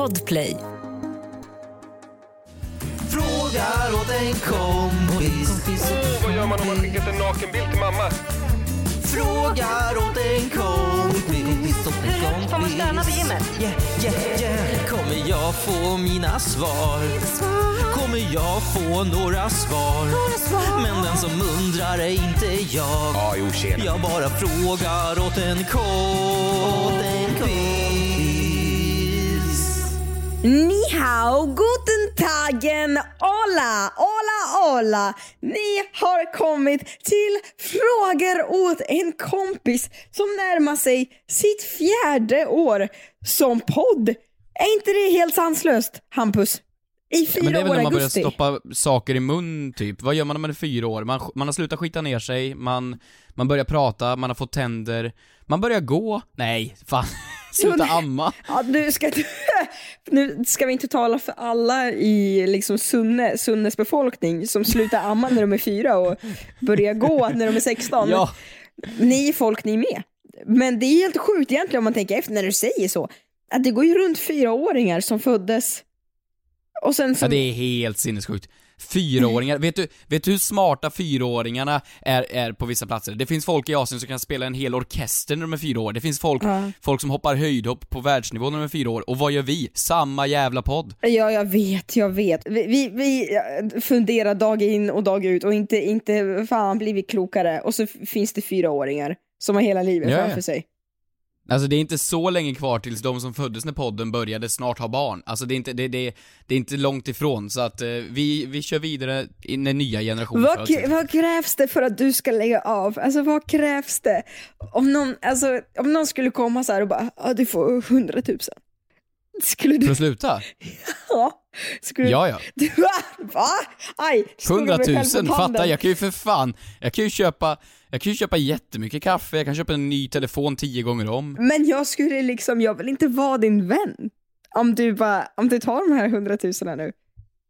Podplay. Frågar åt en kompis. Oh, vad gör man om man skickat en nakenbild till mamma? Frågar åt en kompis. Hur högt får man stöna på gymmet? Yeah, yeah, yeah. Kommer jag få mina svar? Kommer jag få några svar? Men den som undrar är inte jag. Jo. Jag bara frågar åt en kompis. Ni hao, guten tagen, hola, hola, hola. Ni har kommit till Frågor åt en kompis som närmar sig sitt fjärde år som podd. Är inte det helt sanslöst, Hampus? I fyra Men det är väl år när man börjar augusti. stoppa saker i mun, typ. Vad gör man när man är fyra år? Man, man har slutat skita ner sig, man, man börjar prata, man har fått tänder, man börjar gå. Nej, fan. Sluta amma. Ja, nu, ska, nu ska vi inte tala för alla i liksom Sunne, Sunnes befolkning som slutar amma när de är fyra och börjar gå när de är 16. Ja. Ni folk ni är med. Men det är helt sjukt egentligen om man tänker efter när du säger så. Att det går ju runt fyraåringar som föddes och sen Ja, som... det är helt sinnessjukt. Fyraåringar, vet du, vet du hur smarta fyraåringarna är, är på vissa platser? Det finns folk i Asien som kan spela en hel orkester när de är fyra år. Det finns folk, Ja. folk som hoppar höjdhopp på världsnivå när de är fyra år. Och vad gör vi? Samma jävla podd. Ja, jag vet, jag vet. Vi, vi, vi eh, funderar dag in och dag ut och inte, inte fan blivit klokare. Och så finns det fyraåringar som har hela livet ja. framför sig. Alltså det är inte så länge kvar tills de som föddes när podden började snart ha barn. Alltså det är inte, det, det, det är inte långt ifrån, så att eh, vi, vi kör vidare i när nya generationer Vad, föds. vad krävs det för att du ska lägga av? Alltså vad krävs det? Om någon, alltså, om någon skulle komma så här och bara, ja du får hundratusen. Skulle För du, att sluta? ja. Skulle, Ja, ja. Du, va? Aj, Hundratusen, fatta, jag kan ju för fan, jag kan ju köpa, jag kan ju köpa jättemycket kaffe, jag kan köpa en ny telefon tio gånger om. Men jag skulle liksom, jag vill inte vara din vän. Om du bara, om du tar de här hundratusen nu.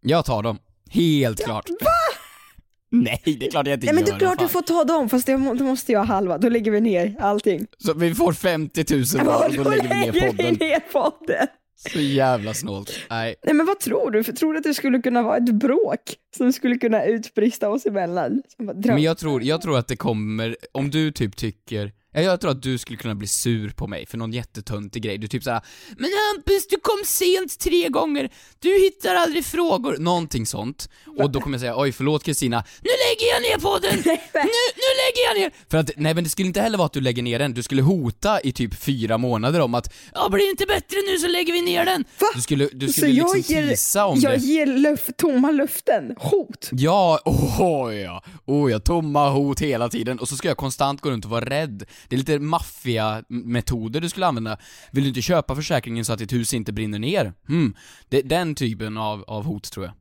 Jag tar dem. Helt klart. Nej, det är klart jag inte Nej men det är klart fan. du får ta dem, fast det då måste jag halva. Då lägger vi ner allting. Så vi får 50 000 var och då lägger vi ner podden. vi ner podden. Så jävla snålt. Nej. Nej men vad tror du? För tror du att det skulle kunna vara ett bråk som skulle kunna utbrista oss emellan? Bara, Men jag tror, jag tror att det kommer, om du typ tycker Jag tror att du skulle kunna bli sur på mig för någon jättetöntig grej. Du typ såhär Men Hampus, du kom sent tre gånger, du hittar aldrig frågor. Någonting sånt. Och då kommer jag säga oj förlåt Kristina, nu lägger jag ner podden! Nu, nu lägger jag ner! För att, nej men det skulle inte heller vara att du lägger ner den, du skulle hota i typ fyra månader om att ja blir det inte bättre nu så lägger vi ner den. Va? Du skulle, du Så skulle jag liksom ger, tisa om jag det. ger löf, tomma löften, hot. Ja, oh ja, oh ja, tomma hot hela tiden och så ska jag konstant gå runt och vara rädd. Det är lite maffia-metoder du skulle använda. Vill du inte köpa försäkringen så att ditt hus inte brinner ner? Hmm, det, den typen av, av hot tror jag.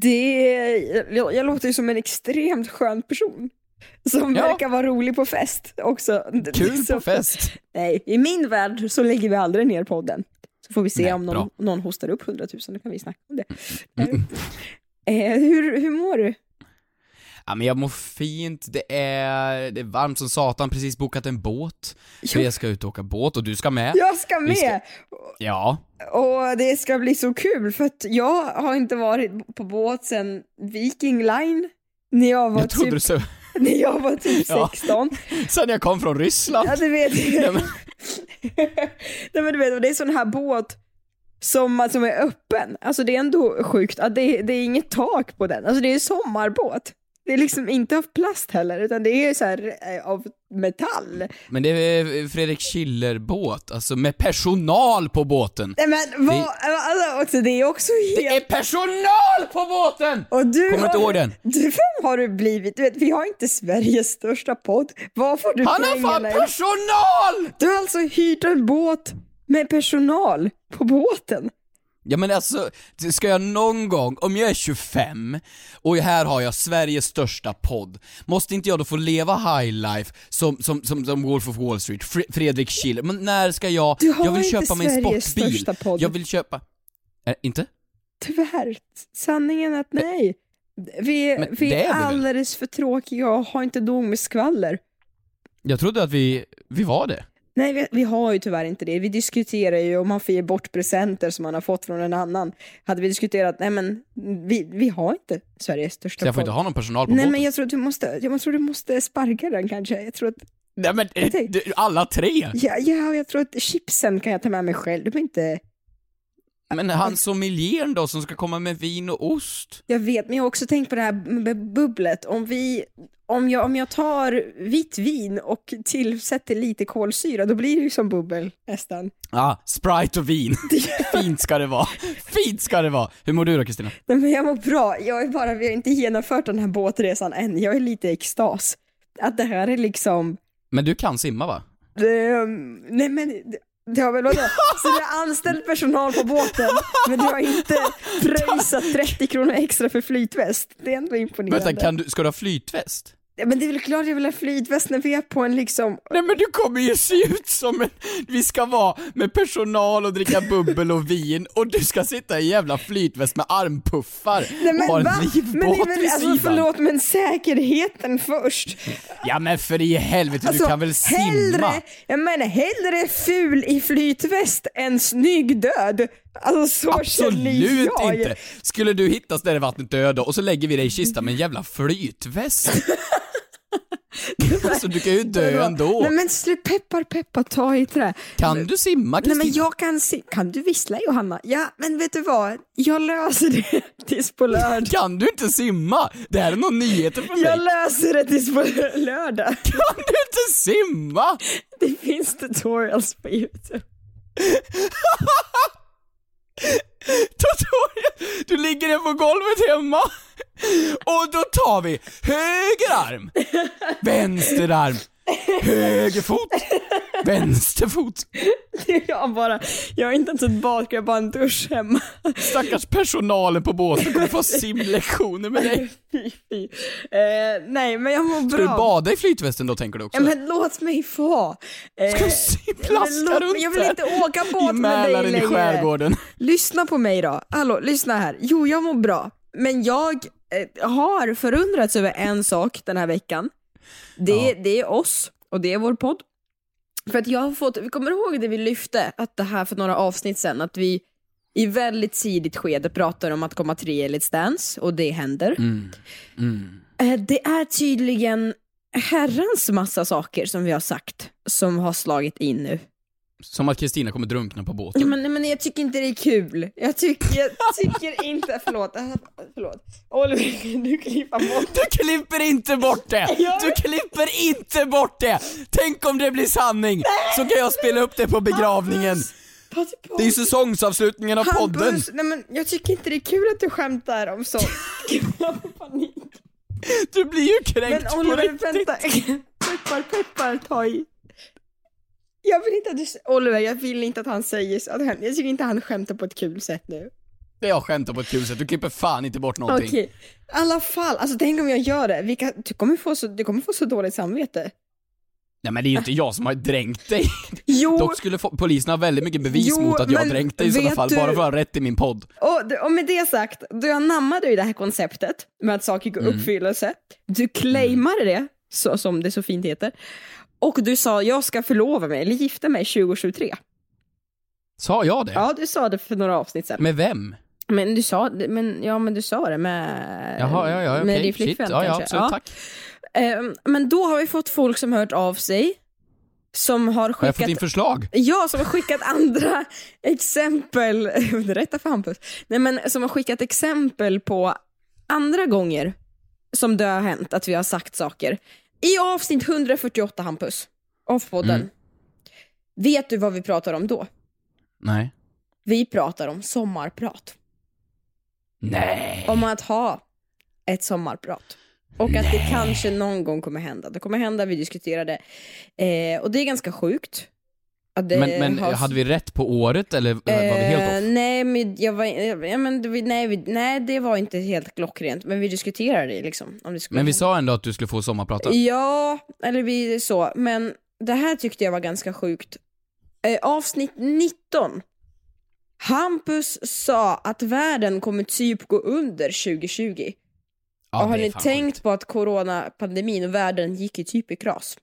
Det, jag, jag låter ju som en extremt skön person. Som Ja. verkar vara rolig på fest också. Kul på fest! Nej, i min värld så lägger vi aldrig ner podden. Så får vi se Nej, om någon, någon hostar upp 100 000, då kan vi snacka om det. Mm. Eh, hur, hur mår du? Ja men jag mår fint, det är, det är varmt som satan, precis bokat en båt. För Ja. jag ska ut och åka båt och du ska med. Jag ska med! ska- Ja. Och det ska bli så kul för att jag har inte varit på båt sedan Viking Line. När jag var, Jag typ, så, när jag var typ Ja. 16. sen jag kom från Ryssland. Ja, du vet. Nej, men- Nej men du vet, det är sån här båt som, som är öppen. Alltså det är ändå sjukt att det, det är inget tak på den. Alltså det är en sommarbåt. Det är liksom inte av plast heller, utan det är så här eh, av metall. Men det är Fredrik Schiller-båt, alltså med personal på båten. Nej men vad, alltså också, det är också Det är helt... personal på båten! Och du Kommer inte har, ihåg den? Du, vem har du blivit? Du vet, vi har inte Sveriges största podd. Var får du Han har fan personal! Du har alltså hyrt en båt med personal på båten. Ja men alltså, ska jag någon gång, om jag är 25 och här har jag Sveriges största podd, måste inte jag då få leva high life som, som, som, som Wolf of Wall Street, Fre- Fredrik Schiller, men när ska jag, Du har jag vill köpa mig en sportbil, största podd. jag vill köpa, äh, inte? Tyvärr, sanningen är att nej. Vi, Men vi är är vi väl? alldeles för tråkiga och har inte nog med skvaller. Jag trodde att vi, vi var det. Nej, vi, vi har ju tyvärr inte det. Vi diskuterar ju om man får ge bort presenter som man har fått från en annan. Hade vi diskuterat, nej men vi, vi har inte Sveriges största Så jag får podd. inte ha någon personal på Nej båten? men jag tror att du måste, jag tror du måste sparka den kanske. Jag tror att, Nej men, alla tre? ja, ja, jag tror att chipsen kan jag ta med mig själv. Du behöver inte, Men han sommelieren då som ska komma med vin och ost? jag vet, men jag har också tänkt på det här med bubblet. Om vi, om jag, om jag tar vitt vin och tillsätter lite kolsyra, då blir det ju som bubbel nästan. Ja, Sprite och vin. Fint ska det vara. Fint ska det vara. Hur mår du då Kristina? Nej men jag mår bra, jag är bara, vi har inte genomfört den här båtresan än. Jag är lite i extas. Att det här är liksom, Men du kan simma va? det, nej men, har väl vadå? Så du har anställt personal på båten, men du har inte pröjsat 30 kronor extra för flytväst. Det är ändå imponerande. Vänta, kan du, ska du ha flytväst? Men det är väl klart jag vill ha flytväst när vi är på en liksom, Nej men du kommer ju se ut som en, vi ska vara med personal och dricka bubbel och vin och du ska sitta i en jävla flytväst med armpuffar nej och ha en livbåt Men vid alltså förlåt men säkerheten först. Ja men för i helvete, Alltså, du kan väl simma? Hellre, jag menar hellre ful i flytväst än snygg död. Alltså så Absolut jag. inte! Skulle du hittas där i vattnet död och så lägger vi dig i kistan med en jävla flytväst? alltså du kan ju dö ändå. Nej men sluta, peppar peppar, ta i trä. Kan du simma Nej Kristina? men jag kan se, kan du vissla Johanna? Ja men vet du vad, jag löser det tills på lördag. Kan du inte simma? Det här är någon nyheter för mig. Jag löser det tills på lördag. Kan du inte simma? Det finns tutorials på youtube. Tutorial. Du ligger ner på golvet hemma och då tar vi höger arm, vänster arm, höger fot, vänster fot. Jag bara, jag har inte ens ett badkar, jag har bara en dusch hemma. Stackars personalen på båten kommer få simlektioner med dig. Fy, fy. Eh, nej men jag mår bra. Ska du bada i flytvästen då tänker du också? Ja, men låt mig få. Eh, Ska du låt- runt Jag vill inte åka båt med dig Mälaren i längre. skärgården. Lyssna på mig då. Hallå, lyssna här. Jo, jag mår bra. Men jag eh, har förundrats över en sak den här veckan. Det, Ja. det är oss och det är vår podd. För att jag har fått, vi kommer ihåg det vi lyfte, att det här för några avsnitt sen, att vi i väldigt tidigt skede pratar om att komma tre i Let's Dance och det händer. Mm. Mm. Eh, Det är tydligen herrans massa saker som vi har sagt som har slagit in nu. Som att Kristina kommer drunkna på båten. Ja, men, men jag tycker inte det är kul. Jag tycker, jag tycker inte, förlåt, förlåt. Oliver, du klippa bort Du klipper inte bort det! Du klipper inte bort det! Tänk om det blir sanning! Så kan jag spela upp det på begravningen. På. Det är ju säsongsavslutningen av podden. Hampus, nej men jag tycker inte det är kul att du skämtar om sånt. Gud, jag får panik. Du blir ju Men kränkt på Oliver, riktigt. vänta. Peppar, peppar, ta i. Jag vill inte att du, Oliver, jag vill inte att han säger så. att Jag tycker inte han skämtar på ett kul sätt nu. Jag skämtar på ett kul sätt, du klipper fan inte bort någonting. Okej, i alla fall, alltså tänk om jag gör det. Vilka, du, kommer få så, du kommer få så dåligt samvete. Nej men det är ju inte jag som har dränkt dig. Jo, Dock skulle polisen ha väldigt mycket bevis Jo, mot att jag har dränkt dig i sådana fall, du- bara för att ha rätt i min podd. och, och med det sagt, du anammade ju det här konceptet med att saker går Mm. uppfyllelse. Du claimade det, så, som det så fint heter. Och du sa jag ska förlova mig, eller gifta mig 2023. Sa jag det? Ja, du sa det för några avsnitt sedan. Med vem? Men du sa, men, ja, men du sa det med, Jaha, ja, ja, med okej. din flickvän Ja, ja, absolut, tack. Ehm, men då har vi fått folk som hört av sig, som har Har jag skickat fått in förslag? Ja, som har skickat andra exempel, rätta för Hampus, nej men som har skickat exempel på andra gånger som det har hänt att vi har sagt saker. I avsnitt 148 Hampus, Off-podden, Mm. vet du vad vi pratar om då? Nej. Vi pratar om sommarprat. Nej. Om att ha ett sommarprat. Och att det kanske någon gång kommer hända. Det kommer hända, vi diskuterade. Eh, och det är ganska sjukt. Det Men, men har- hade vi rätt på året eller var vi helt Eh, off? nej, men jag var, ja, men, det- nej, vi, nej, det var inte helt klockrent, men vi diskuterade det liksom. Om det skulle Men vi sa ändå att du skulle få sommarprata. Ja, eller vi så, men det här tyckte jag var ganska sjukt. Eh, avsnitt 19. Hampus sa att världen kommer typ gå under 2020. Ja, och har ni tänkt sjukt. på att coronapandemin och världen gick i typ i kras?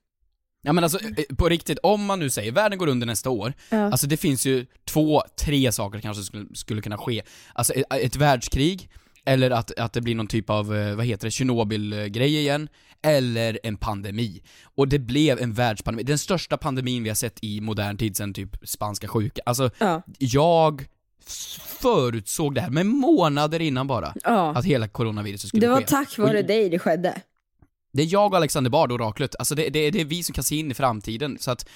Ja men alltså eh, på riktigt, om man nu säger världen går under nästa år, Ja. alltså det finns ju två, tre saker kanske skulle, skulle kunna ske. Alltså ett, ett världskrig, eller att, att det blir någon typ av, eh, vad heter det, Tjernobyl-grej igen, eller en pandemi. Och det blev en världspandemi, den största pandemin vi har sett i modern tid sen typ spanska sjuka. Alltså, Ja. jag förutsåg det här med månader innan bara, Ja. att hela coronaviruset skulle Det var ske. tack vare Och- dig det skedde. Det är jag och Alexander Bard, oraklet. Alltså det, det, det är vi som kan se in i framtiden, så att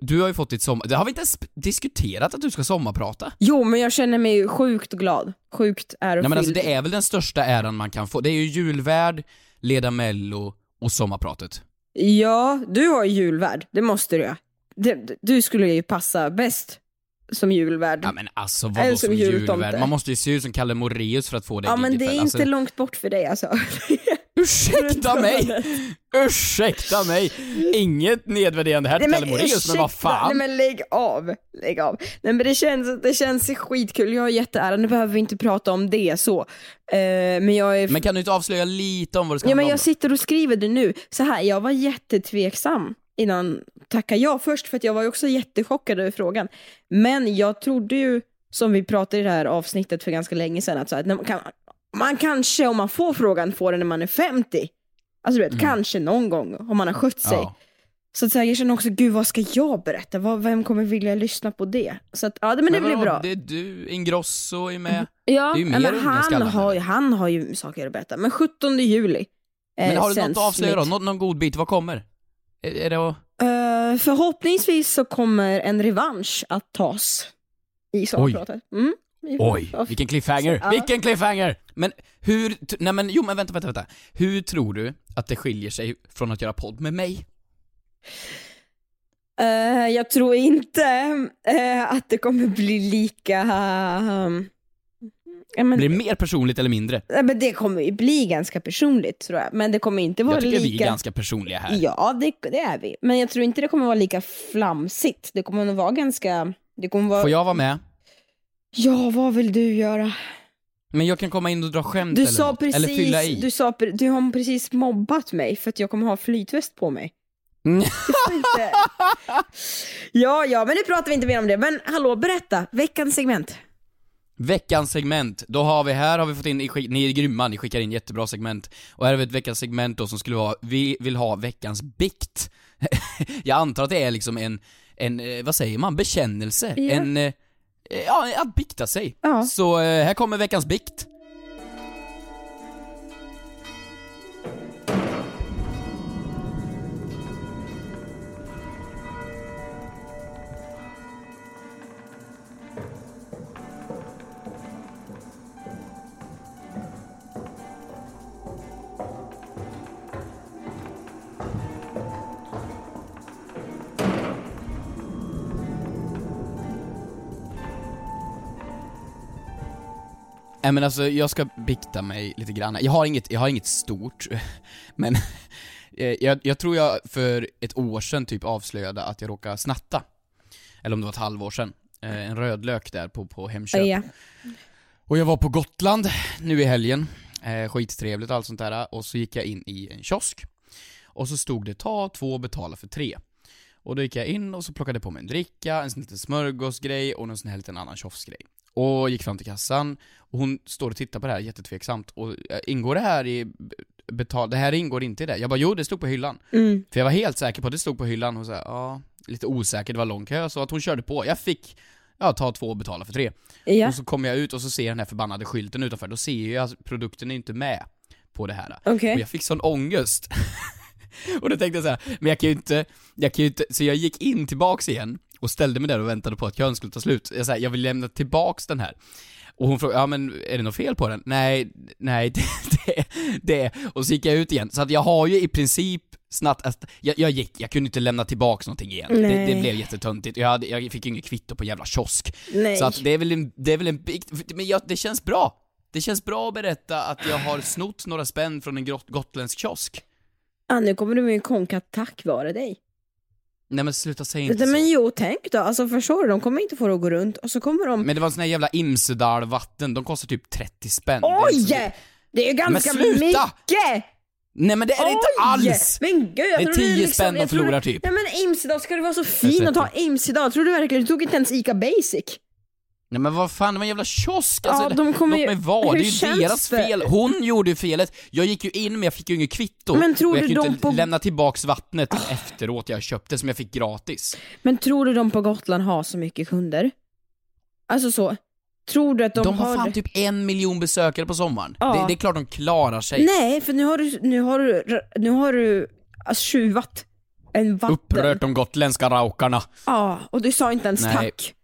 du har ju fått ditt sommar... Det har vi inte ens diskuterat att du ska sommarprata? Jo, men jag känner mig sjukt glad. Sjukt ärofylld. Nej men alltså det är väl den största äran man kan få. Det är ju julvärd, leda mello och sommarpratet. Ja, du har ju julvärd. Det måste du. Det, du skulle ju passa bäst som julvärd. Ja men alltså Eller vadå som som jultomte. julvärd? Man måste ju se ut som Kalle Moraeus för att få det Ja men det är inte alltså, långt bort för dig alltså. Ursäkta mig! Ursäkta mig! Inget nedvärderande här till Kalle Moraeus, men vad fan? Nej men lägg av, lägg av. Nej men det känns, det känns skitkul, jag har jätteäran, nu behöver vi inte prata om det så. Eh, men jag är... Men kan du inte avslöja lite om vad det ska ja men handla om jag då? sitter och skriver det nu. Så här, jag var jättetveksam innan tacka ja först för att jag var ju också jättechockad över frågan. Men jag trodde ju, som vi pratade i det här avsnittet för ganska länge sedan, att, så här, kan, man kanske om man får frågan får den när man är 50. Alltså du vet, kanske någon gång om man har skött sig. Mm. Ja. Så att här, jag känner också, gud vad ska jag berätta? Vad, vem kommer vilja lyssna på det? Så att, ja det, men det blir vadå? bra. Det är du, Ingrosso är med. ja, det är ju mer men han, har, ju- han har ju saker att berätta. Men 17 juli eh, Men har du något att avslöja då? Någon, någon god bit? Vad kommer? Är, är det att... Eh, förhoppningsvis så kommer en revansch att tas i sommarpratet. Mm. Oj, vilken cliffhanger! Ja. Vilken cliffhanger! Men hur, nej men jo men vänta, vänta, vänta. Hur tror du att det skiljer sig från att göra podd med mig? Eh, jag tror inte eh, att det kommer bli lika... ja, men, Blir det mer personligt eller mindre? ja, men det kommer ju bli ganska personligt tror jag. Men det kommer inte vara Jag tycker lika... vi är ganska personliga här. Ja, det, det är vi. Men jag tror inte det kommer vara lika flamsigt. Det kommer nog vara ganska... Det kommer vara... Får jag vara med? Ja, vad vill du göra? Men jag kan komma in och dra skämt Du eller sa något. Eller fylla i. precis, du, sa, pre- du har precis mobbat mig för att jag kommer ha flytväst på mig. Mm. Inte. ja, ja, men nu pratar vi inte mer om det. Men hallå, berätta, veckans segment. Veckans segment, då har vi här har vi fått in, ni är grymma, ni skickar in jättebra segment. Och här har vi ett veckans segment då som skulle vara, vi vill ha veckans bikt. jag antar att det är liksom en, en, eh, vad säger man, bekännelse? Ja. En, eh, ja, att bikta sig. Ja. Så eh, här kommer veckans bikt. Nej men alltså, jag ska bikta mig lite grann. Jag har inget, jag har inget stort, men eh, jag, jag tror jag för ett år sedan typ avslöjade att jag råkade snatta. Eller om det var ett halvår sedan. Eh, En rödlök där på, på Hemköp. Ja. Och jag var på Gotland nu i helgen, eh, skittrevligt och allt sånt där, och så gick jag in i en kiosk. Och så stod det ta två betala för tre. Och då gick jag in och så plockade på mig en dricka, en sån liten smörgåsgrej och en sån här liten annan kiosksgrej. Och gick fram till kassan, och hon står och tittar på det här jättetveksamt, och eh, ingår det här i betal... Det här ingår inte i det. Jag bara jo, det stod på hyllan. Mm. För jag var helt säker på att det stod på hyllan, och så här, ja, lite osäker, det var lång kö, så att hon körde på. Jag fick, ja, ta två och betala för tre. Ja. Och så kommer jag ut och så ser jag den här förbannade skylten utanför, då ser jag att produkten är inte med på det här. Okej. Och jag fick sån ångest. och då tänkte jag så här, men jag kan ju inte, jag kan ju inte, så jag gick in tillbaks igen och ställde mig där och väntade på att kön skulle ta slut. Jag, så här, jag vill lämna tillbaks den här. Och hon frågade, ja men är det något fel på den? Nej, nej det, det, det. Och så gick jag ut igen. Så att jag har ju i princip snabbt, alltså, jag, jag gick, jag kunde inte lämna tillbaks någonting igen. Det, det blev jättetöntigt. Jag, hade, jag fick ju inget kvitto på jävla kiosk. Nej. Så att det är väl en, det är väl en big, men jag, det känns bra. Det känns bra att berätta att jag har snott några spänn från en grott, gotländsk kiosk. Ah, nu kommer du med en konka tack vare dig. Nej men sluta säga inte Nej, så. men jo, tänk då. Alltså förstår du, de kommer inte få det att gå runt och så kommer de... Men det var en sån här jävla Imsedal-vatten, de kostar typ 30 spänn. Det är Oj! så- Det är ju ganska sluta! mycket! Nej men det är det inte alls! Men gud, jag Det är trodde 10 liksom, spänn de förlorar typ. Nej men Imsidag, ska det vara så fin att ta Imsidag? Tror du verkligen, du tog inte ens ICA Basic? Nej men vad fan, det var en jävla kiosk alltså, Ja, de kommer Låt ju- mig vara, hur det är ju deras det? fel. Hon gjorde ju felet. Jag gick ju in men jag fick ju inget kvitto. Men tror och jag du kan ju de inte på- lämna tillbaks vattnet efteråt jag köpte som jag fick gratis. Men tror du de på Gotland har så mycket kunder? Alltså så, tror du att de, De, har fan det? typ en miljon besökare på sommaren. Ja. Det, det är klart de klarar sig. Nej, för nu har du, nu har du, nu har du alltså, tjuvat en vatten. Upprört de gotländska raukarna. Ja, och du sa inte ens Nej. tack.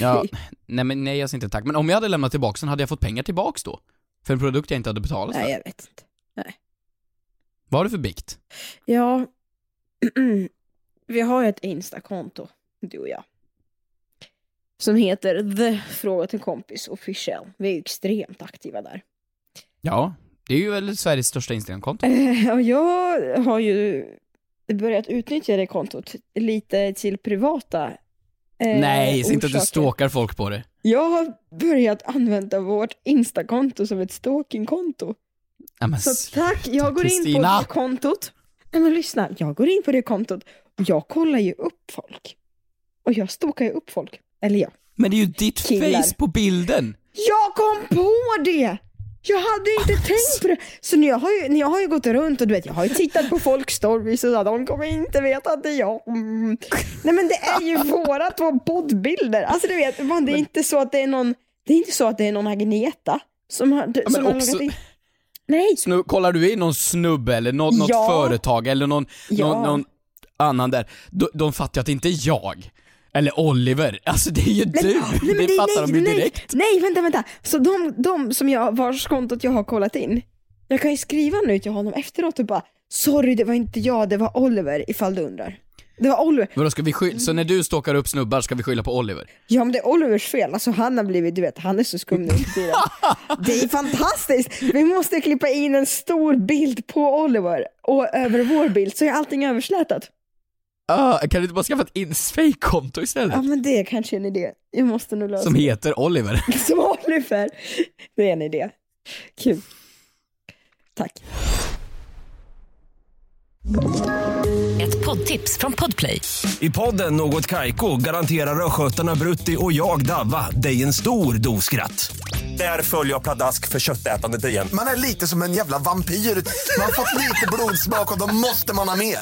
Ja, nej men nej jag säger inte tack. Men om jag hade lämnat tillbaks den, hade jag fått pengar tillbaks då? För en produkt jag inte hade betalat för? Nej, jag vet inte. Vad har du för bikt? Ja, vi har ju ett Insta-konto, du och jag. Som heter The Fråga till kompis official. Vi är ju extremt aktiva där. Ja, det är ju väl Sveriges största Instagramkonto. Och jag har ju börjat utnyttja det kontot lite till privata eh, nej, så inte att du stalkar folk på det. Jag har börjat använda vårt Insta-konto som ett stalking-konto. Ja, Så tack, jag går in på det kontot. Nej men lyssna, jag går in på det kontot och jag kollar ju upp folk. Och jag stalkar ju upp folk. Eller ja. Men det är ju ditt Killar. face på bilden! Jag kom på det! Jag hade inte tänkt på det. Så jag, har ju, jag har ju gått runt och du vet, jag har ju tittat på folks stories och så, de kommer inte veta att det är jag. Mm. Nej men det är ju våra två poddbilder. Alltså du vet, man, det är inte så att det är någon, det är inte så att det är någon Agneta som har, men som har också- in. Nej, Snu, kollar du in någon snubbe eller något, något Ja. företag eller någon, Ja. någon, någon annan där, de, de fattar ju att det inte är jag. Eller Oliver. Alltså det är ju du! nej, men det fattar de ju nej, direkt. Nej, vänta, vänta. Så de, de som jag, vars kontot jag har kollat in, jag kan ju skriva nu till honom efteråt och bara Sorry, det var inte jag, det var Oliver ifall du undrar. Det var Oliver. Vadå, ska vi skylla, så när du stalkar upp snubbar ska vi skylla på Oliver? Ja men det är Olivers fel, alltså han har blivit, du vet, han är så skum nu för tiden. Det är fantastiskt! Vi måste klippa in en stor bild på Oliver och över vår bild så är allting överslätat. Ah, kan du inte bara skaffa ett Insfake-konto istället? Ja men det är kanske en idé. Jag måste nog lösa Som heter Oliver. Som Oliver. Det är en idé. Kul. Tack. Ett poddtips från Podplay. I podden Något Kaiko garanterar östgötarna Brutti och jag, Davva, dig en stor dos skratt. Där följer jag pladask för köttätandet igen. Man är lite som en jävla vampyr. Man har fått lite blodsmak och då måste man ha mer.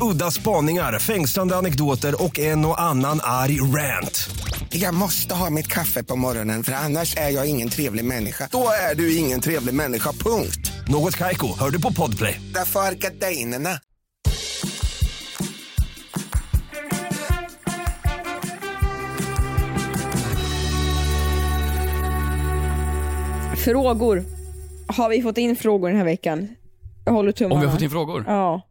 Udda spaningar, fängslande anekdoter och en och annan arg rant. Jag måste ha mitt kaffe på morgonen för annars är jag ingen trevlig människa. Då är du ingen trevlig människa, punkt. Något Kaiko, hör du på Podplay. Därför är gardinerna. Frågor. Har vi fått in frågor den här veckan? Jag håller tummarna. Om vi har fått in frågor? Ja.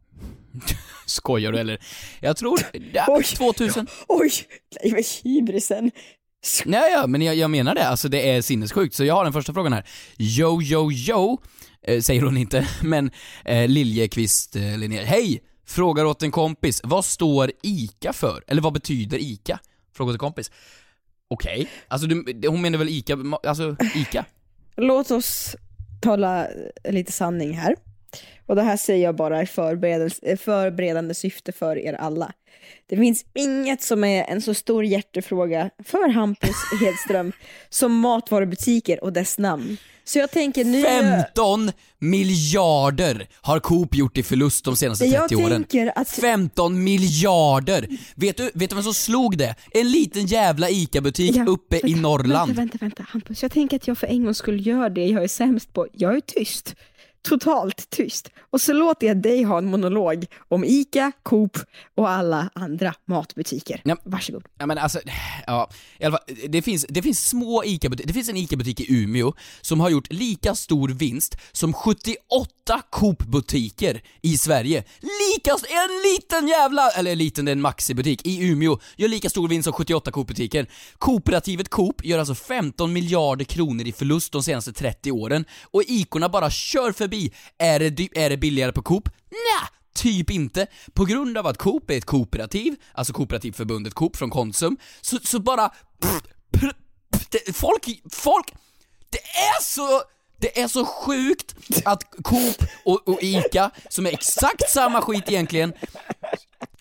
Skojar du eller? Jag tror, ja, Oj. 2000. Oj, nej men hybrisen. Nej, ja, men jag, jag menar det, alltså det är sinnessjukt. Så jag har den första frågan här. Yo, yo, yo, eh, säger hon inte, men eh, Liljekvist eh, Linnér. Hej! Frågar åt en kompis, vad står ICA för? Eller vad betyder ICA? Frågar åt en kompis. Okej, alltså du, hon menar väl ICA, alltså ICA? Låt oss tala lite sanning här. Och det här säger jag bara i förberedande, eh, förberedande syfte för er alla. Det finns inget som är en så stor hjärtefråga för Hampus Hedström som matvarubutiker och dess namn. Så jag tänker nu... 15 miljarder har Coop gjort i förlust de senaste 30 jag åren. att... 15 miljarder! Vet du, vet du vem som slog det? En liten jävla ICA-butik Ja, uppe i vänta, Norrland. Vänta, vänta, vänta, Hampus. Jag tänker att jag för en gång skulle göra det jag är sämst på. Jag är tyst. Totalt tyst. Och så låter jag dig ha en monolog om ICA, Coop och alla andra matbutiker. Ja. Varsågod. Ja men alltså, ja, i alla fall, det finns, det finns små ICA-butiker, det finns en ICA-butik i Umeå som har gjort lika stor vinst som 78 Coop-butiker i Sverige. Lika, en liten jävla, eller liten, det är en Maxi-butik i Umeå, gör lika stor vinst som 78 Coop-butiker. Kooperativet Coop gör alltså 15 miljarder kronor i förlust de senaste 30 åren och Icorna bara kör förbi. Är det, är det billigare på Coop? Nja, Typ inte. På grund av att Coop är ett kooperativ, alltså Kooperativförbundet Coop från Konsum, så, så bara... Pff, pff, pff, det, folk, folk... Det är så... Det är så sjukt att Coop och, och Ica, som är exakt samma skit egentligen,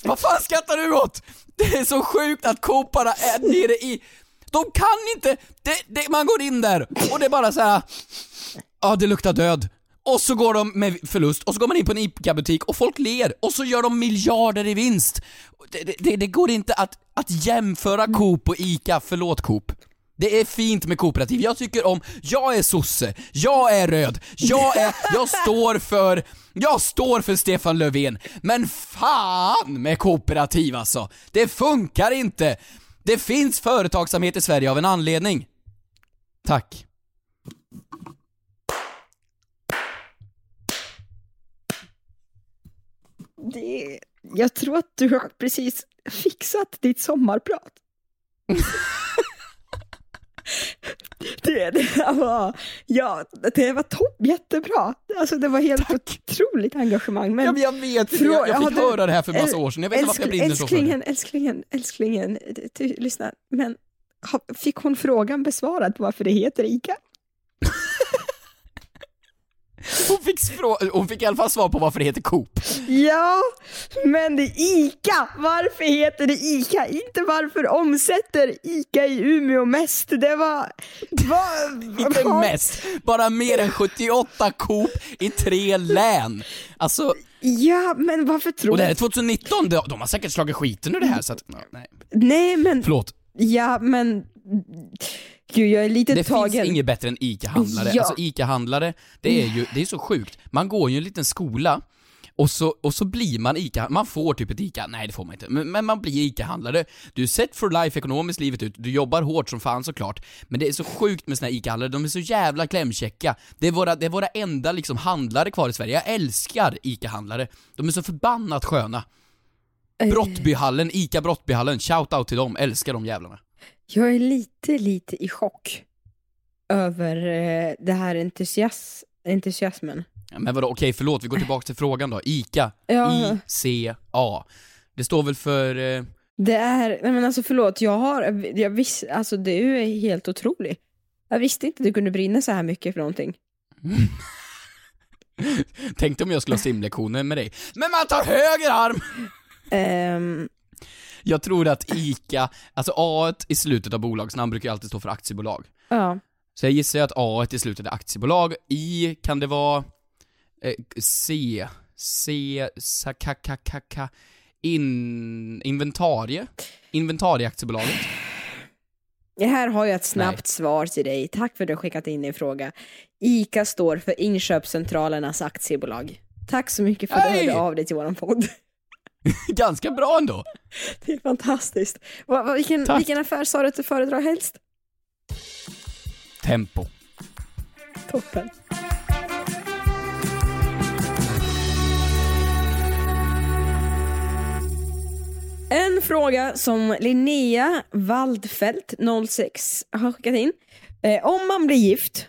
vad fan skrattar du åt? Det är så sjukt att Coop bara är nere i, de kan inte, det, det, man går in där och det är bara så här. ja det luktar död. Och så går de med förlust, och så går man in på en ICA-butik och folk ler, och så gör de miljarder i vinst. Det, det, det går inte att, att jämföra Coop och ICA, förlåt Coop. Det är fint med kooperativ, jag tycker om, jag är sosse, jag är röd, jag är, jag står för, jag står för Stefan Löfven. Men fan med kooperativ alltså! Det funkar inte! Det finns företagsamhet i Sverige av en anledning. Tack. Det, jag tror att du har precis fixat ditt sommarprat. det, det var, ja, det var topp, jättebra. Alltså det var helt otroligt engagemang. Men Ja, men jag vet inte, jag, jag fick höra det här för massa år sedan, jag vet inte varför jag brinner så för det. älsklingen, älsklingen, du, lyssna, men fick hon frågan besvarad på varför det heter ICA? Hon fick, hon fick i alla fall svar på varför det heter Coop. Ja, men det är ICA! Varför heter det ICA? Inte varför omsätter ICA i Umeå mest? Det var... var Inte var- mest, bara mer än 78 Coop i tre län. Alltså, Ja, men varför tror och det här är 2019, de, har säkert slagit skiten ur det här så att, nej. Nej, men... Förlåt. Ja, men... Gud, jag är lite Det tagen. finns inget bättre än ICA-handlare. Ja. Alltså ICA-handlare, det är ju, det är så sjukt. Man går ju en liten skola, och så, och så blir man ICA, man får typ ett ICA, nej det får man inte, men, men man blir ICA-handlare. Du är set for life ekonomiskt livet ut, du jobbar hårt som fan såklart, men det är så sjukt med såna här ICA-handlare, de är så jävla klämkäcka. Det är våra, det är våra enda liksom handlare kvar i Sverige, jag älskar ICA-handlare. De är så förbannat sköna. Brottbyhallen, ICA Brottbyhallen, shout out till dem, älskar de jävlarna. Jag är lite, lite i chock över eh, det här entusias entusiasmen. Ja, Men vadå, okej förlåt, vi går tillbaka till frågan då. ICA, Ja. I-C-A. Det står väl för... Eh, Det är, nej men alltså förlåt, jag har, jag visst, alltså det är helt otroligt. Jag visste inte att du kunde brinna så här mycket för någonting. tänkte om jag skulle ha simlektioner med dig. Men man tar höger arm! Ehm, Jag tror att ICA, alltså A i slutet av bolagsnamn brukar ju alltid stå för aktiebolag. ja. Så jag gissar att A i slutet är aktiebolag, I kan det vara eh, C, C, sa, ka, ka, ka, ka, in, inventarie? Inventarieaktiebolaget? Det här har jag ett snabbt svar till dig. Tack för att du har skickat in din fråga. ICA står för Inköpscentralernas aktiebolag. Tack så mycket för att du hörde av dig till våran podd. Ganska bra ändå! Det är fantastiskt. Vilken, Tack. vilken affär sa du att du föredrar helst? Tempo. Toppen. En fråga som Linnea Waldfelt, 06, har skickat in. Eh, om man blir gift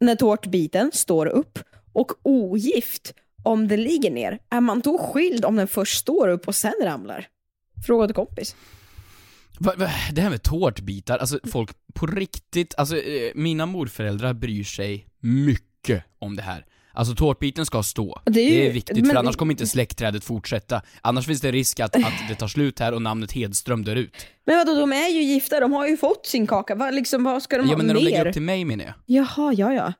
när tårtbiten står upp och ogift om den ligger ner, är man då skild om den först står upp och sen ramlar? Fråga till kompis. Va, va, det här med tårtbitar, alltså folk på riktigt, alltså eh, mina morföräldrar bryr sig mycket om det här. Alltså tårtbiten ska stå. Det Det är är, ju- viktigt men- för annars kommer inte släktträdet fortsätta. Annars finns det risk att, att det tar slut här och namnet Hedström dör ut. Men vadå, de är ju gifta, de har ju fått sin kaka. Vad, liksom, vad ska de Ja ha men när mer? de lägger upp till mig menar jag. Jaha, ja ja.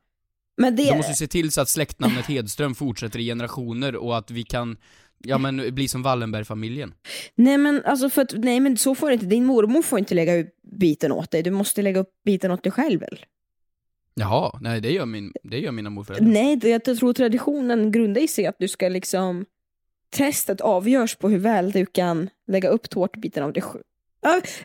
Men det... De måste se till så att släktnamnet Hedström fortsätter i generationer och att vi kan, ja men bli som Wallenberg-familjen. Nej men alltså för att, nej men så får det inte, din mormor får inte lägga upp biten åt dig, du måste lägga upp biten åt dig själv väl? Jaha, nej det gör, min, det gör mina morföräldrar. Nej, det, jag tror traditionen grundar sig i att du ska liksom, testet avgörs på hur väl du kan lägga upp tårtbiten av dig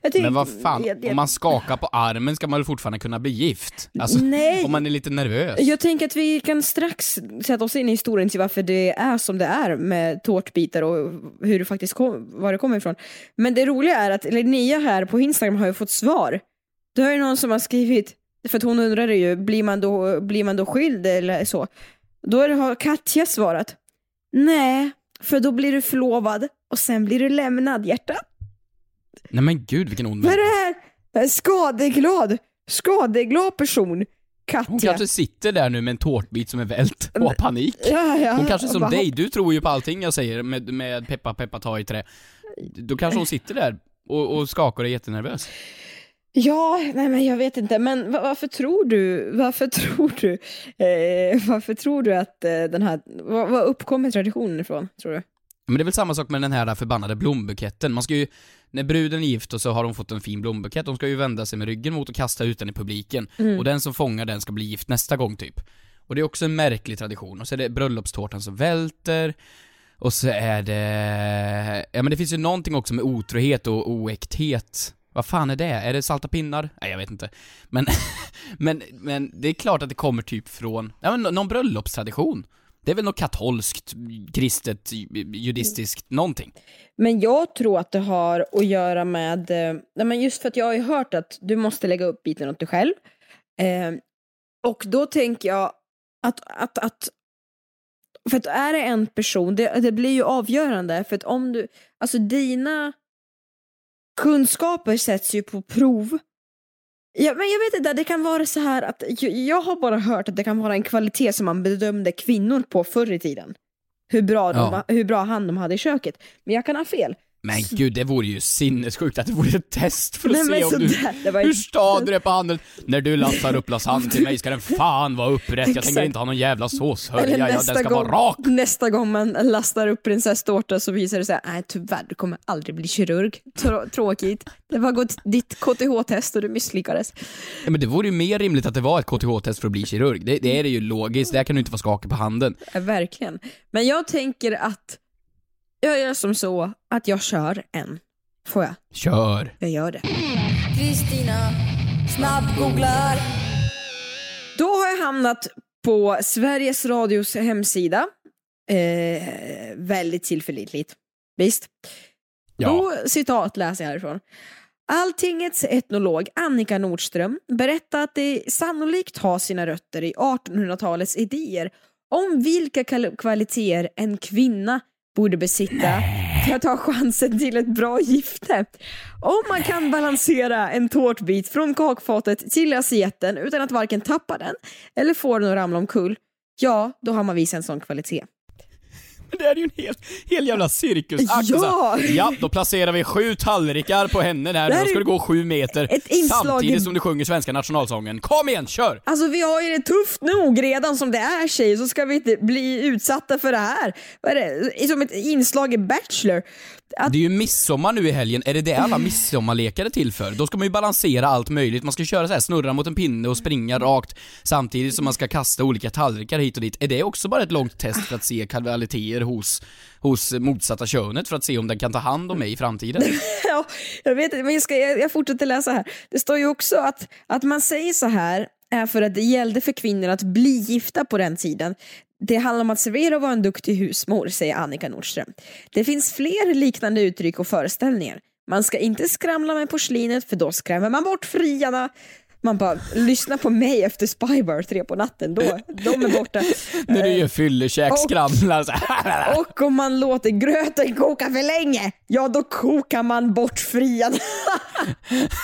tycker- Men vad fan, jag- jag- om man skakar på armen ska man väl fortfarande kunna bli gift? Alltså, Nej. om man är lite nervös. Jag tänker att vi kan strax sätta oss in i historien till varför det är som det är med tårtbitar och hur det faktiskt kom, var det kommer ifrån. Men det roliga är att Linnea här på Instagram har ju fått svar. Det är ju någon som har skrivit, för att hon undrade ju, blir man då, blir man då skild eller så? Då det, har Katja svarat, nej, för då blir du förlovad och sen blir du lämnad hjärta. Nej men gud vilken ond Vad är det här? En skadeglad, skadeglad person Katja. Hon kanske sitter där nu med en tårtbit som är vält och har panik. Ja, ja, Hon kanske som bara, dig, du tror ju på allting jag säger med, med peppa peppa ta i trä. Då kanske hon sitter där och, och skakar och är jättenervös. Ja, nej men jag vet inte, men va- varför tror du, varför tror du, eh, varför tror du att eh, den här, var, var uppkommer traditionen ifrån, tror du? Men det är väl samma sak med den här förbannade blombuketten. Man ska ju, när bruden är gift och så har hon fått en fin blombukett, de ska ju vända sig med ryggen mot och kasta ut den i publiken. Och den som fångar den ska bli gift nästa gång typ. Och det är också en märklig tradition. Och så är det bröllopstårtan som välter. Och så är det... Ja men det finns ju någonting också med otrohet och oäkthet. Vad fan är det? Är det salta pinnar? Nej jag vet inte. Men, men, men det är klart att det kommer typ från, ja men någon bröllopstradition. Det är väl något katolskt, kristet, judistiskt, någonting. Men jag tror att det har att göra med, eh, nej men just för att jag har ju hört att du måste lägga upp biten åt dig själv. Eh, och då tänker jag att, att, att för att är det en person, det, det blir ju avgörande för att om du, alltså dina kunskaper sätts ju på prov. Ja, men jag vet inte, det kan vara så här att jag, har bara hört att det kan vara en kvalitet som man bedömde kvinnor på förr i tiden. Hur bra, de, Ja. hur bra hand de hade i köket. Men jag kan ha fel. Men gud, det vore ju sinnessjukt att det vore ett test för att Nej, se om du... var Hur stadig du är på handen. När du lastar upp lasagne till mig ska den fan vara upprätt. Jag tänker inte ha någon jävla såshörja. Ja, den ska gång, vara rak. nästa gång man lastar upp prinsesstårta så visar det sig nej tyvärr, du kommer aldrig bli kirurg. Trå- tråkigt. Det var gått ditt KTH-test och du misslyckades. Ja, men det vore ju mer rimligt att det var ett KTH-test för att bli kirurg. Det, det är det ju logiskt. Där kan du inte vara skakig på handen. Ja, verkligen. Men jag tänker att jag gör som så att jag kör en. Får jag? Kör. Jag gör det. Kristina snabbgooglar. Då har jag hamnat på Sveriges Radios hemsida. Eh, väldigt tillförlitligt. Visst? Ja. Då citat läser jag härifrån. Alltingets etnolog Annika Nordström berättar att det sannolikt har sina rötter i 1800-talets idéer om vilka kvaliteter en kvinna borde besitta för att ha chansen till ett bra gifte. Om man kan balansera en tårtbit från kakfatet till asiaten utan att varken tappa den eller få den att ramla omkull, ja, då har man visat en sån kvalitet. Det är ju en hel, hel jävla cirkusakt. Ja! Ja, då placerar vi sju tallrikar på henne där. Det här Då ska det gå sju meter. i- Samtidigt som du sjunger svenska nationalsången. Kom igen, kör! Alltså vi har ju det tufft nog redan som det är tjejer, så ska vi inte bli utsatta för det här. Vad är det? Som ett inslag i Bachelor. Att, Det är ju midsommar nu i helgen, är det det alla midsommarlekar är till för? Då ska man ju balansera allt möjligt, man ska köra så här, snurra mot en pinne och springa rakt samtidigt som man ska kasta olika tallrikar hit och dit. Är det också bara ett långt test för att se kvaliteter hos, hos motsatta könet för att se om den kan ta hand om mig i framtiden? ja, jag vet inte, men jag, ska, jag, jag fortsätter läsa här. Det står ju också att, att man säger så här är för att det gällde för kvinnor att bli gifta på den tiden. Det handlar om att servera och vara en duktig husmor, säger Annika Nordström. Det finns fler liknande uttryck och föreställningar. Man ska inte skramla med porslinet för då skrämmer man bort friarna. Man bara, lyssna på mig efter Spybar tre på natten, då, de är borta. När du gör fyllekäk, och- skramlar så här. Och om man låter gröten koka för länge, ja då kokar man bort friarna.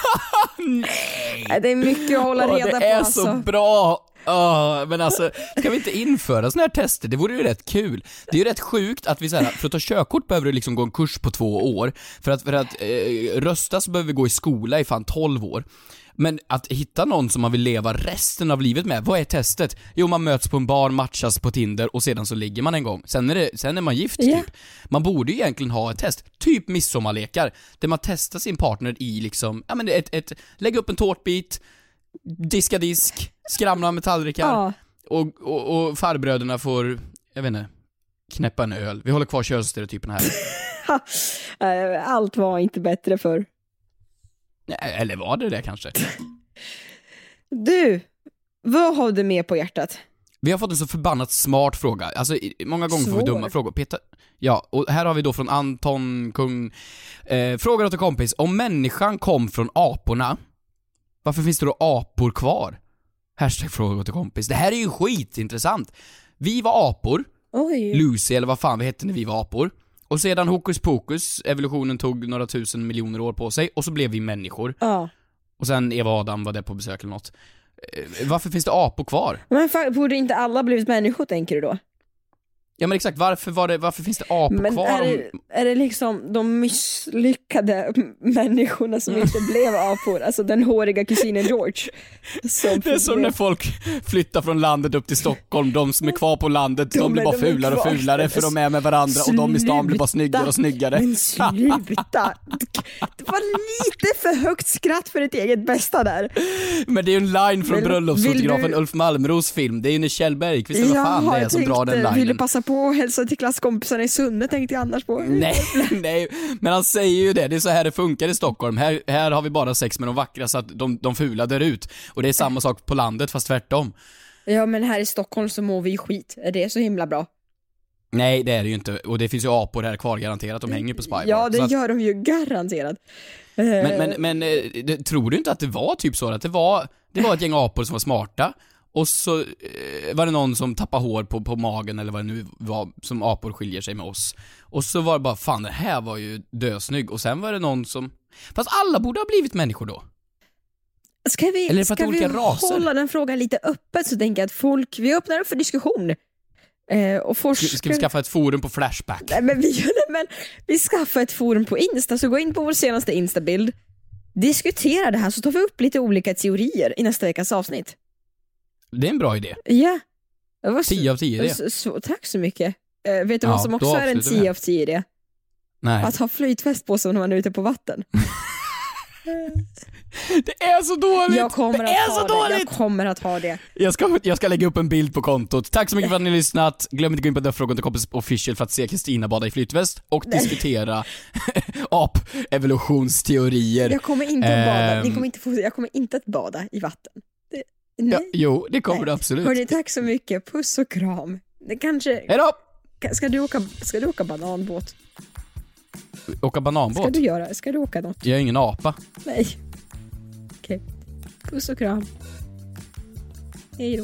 Nej! Det är mycket att hålla reda det på är alltså. så bra! Åh, men alltså, ska vi inte införa såna här tester? Det vore ju rätt kul. Det är ju rätt sjukt att vi så här, för att ta körkort behöver du liksom gå en kurs på två år. För att, för att eh, rösta så behöver vi gå i skola i fan 12 år. Men att hitta någon som man vill leva resten av livet med, vad är testet? Jo, man möts på en bar, matchas på Tinder och sedan så ligger man en gång. Sen är, det, sen är man gift, Ja. typ. Man borde ju egentligen ha ett test, typ midsommarlekar, där man testar sin partner i liksom, ja men ett, ett lägga upp en tårtbit, diska disk, skramla med tallrikar Ja. och, och, och farbröderna får, jag vet inte, knäppa en öl. Vi håller kvar könsstereotypen här. Eh, Allt var inte bättre för Nej, Eller var det det kanske? Du, vad har du med på hjärtat? Vi har fått en så förbannat smart fråga. Alltså, många gånger får vi Svår. dumma frågor. Peter, ja, och här har vi då från Anton Kung. Eh, frågar åt en kompis. Om människan kom från aporna, varför finns det då apor kvar? Hashtag fråga åt en kompis. Det här är ju skitintressant. Vi var apor, Oj. Lucy eller vad fan vi hette när vi var apor. Och sedan hokus pokus, evolutionen tog några tusen miljoner år på sig och så blev vi människor. Ja. Och sen Eva och Adam var där på besök eller något. eh, varför finns det apor kvar? Men borde inte alla blivit människor tänker du då? Ja men exakt, varför, var det, varför finns det apor Men kvar? är Om, det, är det liksom de misslyckade människorna som inte blev apor? Alltså den håriga kusinen George. Som det är som när folk flyttar från landet upp till Stockholm, de som är kvar på landet, de, De blir bara de fulare och fulare för de är med varandra och de i stan blir bara snyggare och snyggare. Men sluta! Det var lite för högt skratt för ditt eget bästa där. Men det är ju en line från bröllopsfotografen du- Ulf Malmros film, det är ju när Kjell Bergqvist eller vad fan det är som drar den linen. På att hälsa till klasskompisarna i Sunne tänkte jag annars på. Nej, nej, men han säger ju det, det är så här det funkar i Stockholm. Här, här har vi bara sex med de vackra så att de, de fula dör ut. Och det är samma sak på landet fast tvärtom. Ja men här i Stockholm så mår vi ju skit, är det så himla bra? Nej det är det ju inte, och det finns ju apor här kvar garanterat, de hänger på Spybar. Ja det att- gör de ju garanterat. Eh, Men, men, men eh, tror du inte att det var typ så att det var, det var ett gäng apor som var smarta och så eh, var det någon som tappade hår på, på magen eller vad det nu var som apor skiljer sig med oss. Och så var det bara, fan det här var ju dösnygg och sen var det någon som, fast alla borde ha blivit människor då. Ska vi, Eller ska vi raser? hålla den frågan lite öppet så tänker jag att folk, vi öppnar upp för diskussion. Eh, och Ska, forskare... ska vi skaffa ett forum på Flashback? Nej men vi det, men vi skaffar ett forum på Insta, så gå in på vår senaste Insta-bild, diskutera det här så tar vi upp lite olika teorier i nästa veckas avsnitt. Det är en bra idé. Ja. Det var så- 10 av 10 det. så, så, tack så mycket. Eh, vet du Ja, vad som också är en avslutar vi 10 här. av 10 idé? Nej. Att ha flytväst på sig när man är ute på vatten. Det är så dåligt! Jag kommer det att är ha så det. dåligt! Jag kommer att ha det. Jag ska, jag ska lägga upp en bild på kontot. Tack så mycket för att ni har lyssnat. Glöm inte att gå in på Dödfrågan till kompis official för att se Kristina bada i flytväst och diskutera ap-evolutionsteorier. Jag kommer inte att bada. Ni Ehm. kommer inte få, jag kommer inte att bada i vatten. Det, Ja, nej. jo, det kommer Nej. du absolut. Hörni, tack så mycket. Puss och kram. Det kanske... Hejdå! Ska du åka, ska du åka bananbåt? Åka Ska bananbåt? du göra? Ska du åka något? Jag är ingen apa. Nej. Okej. Puss och kram. Hej då.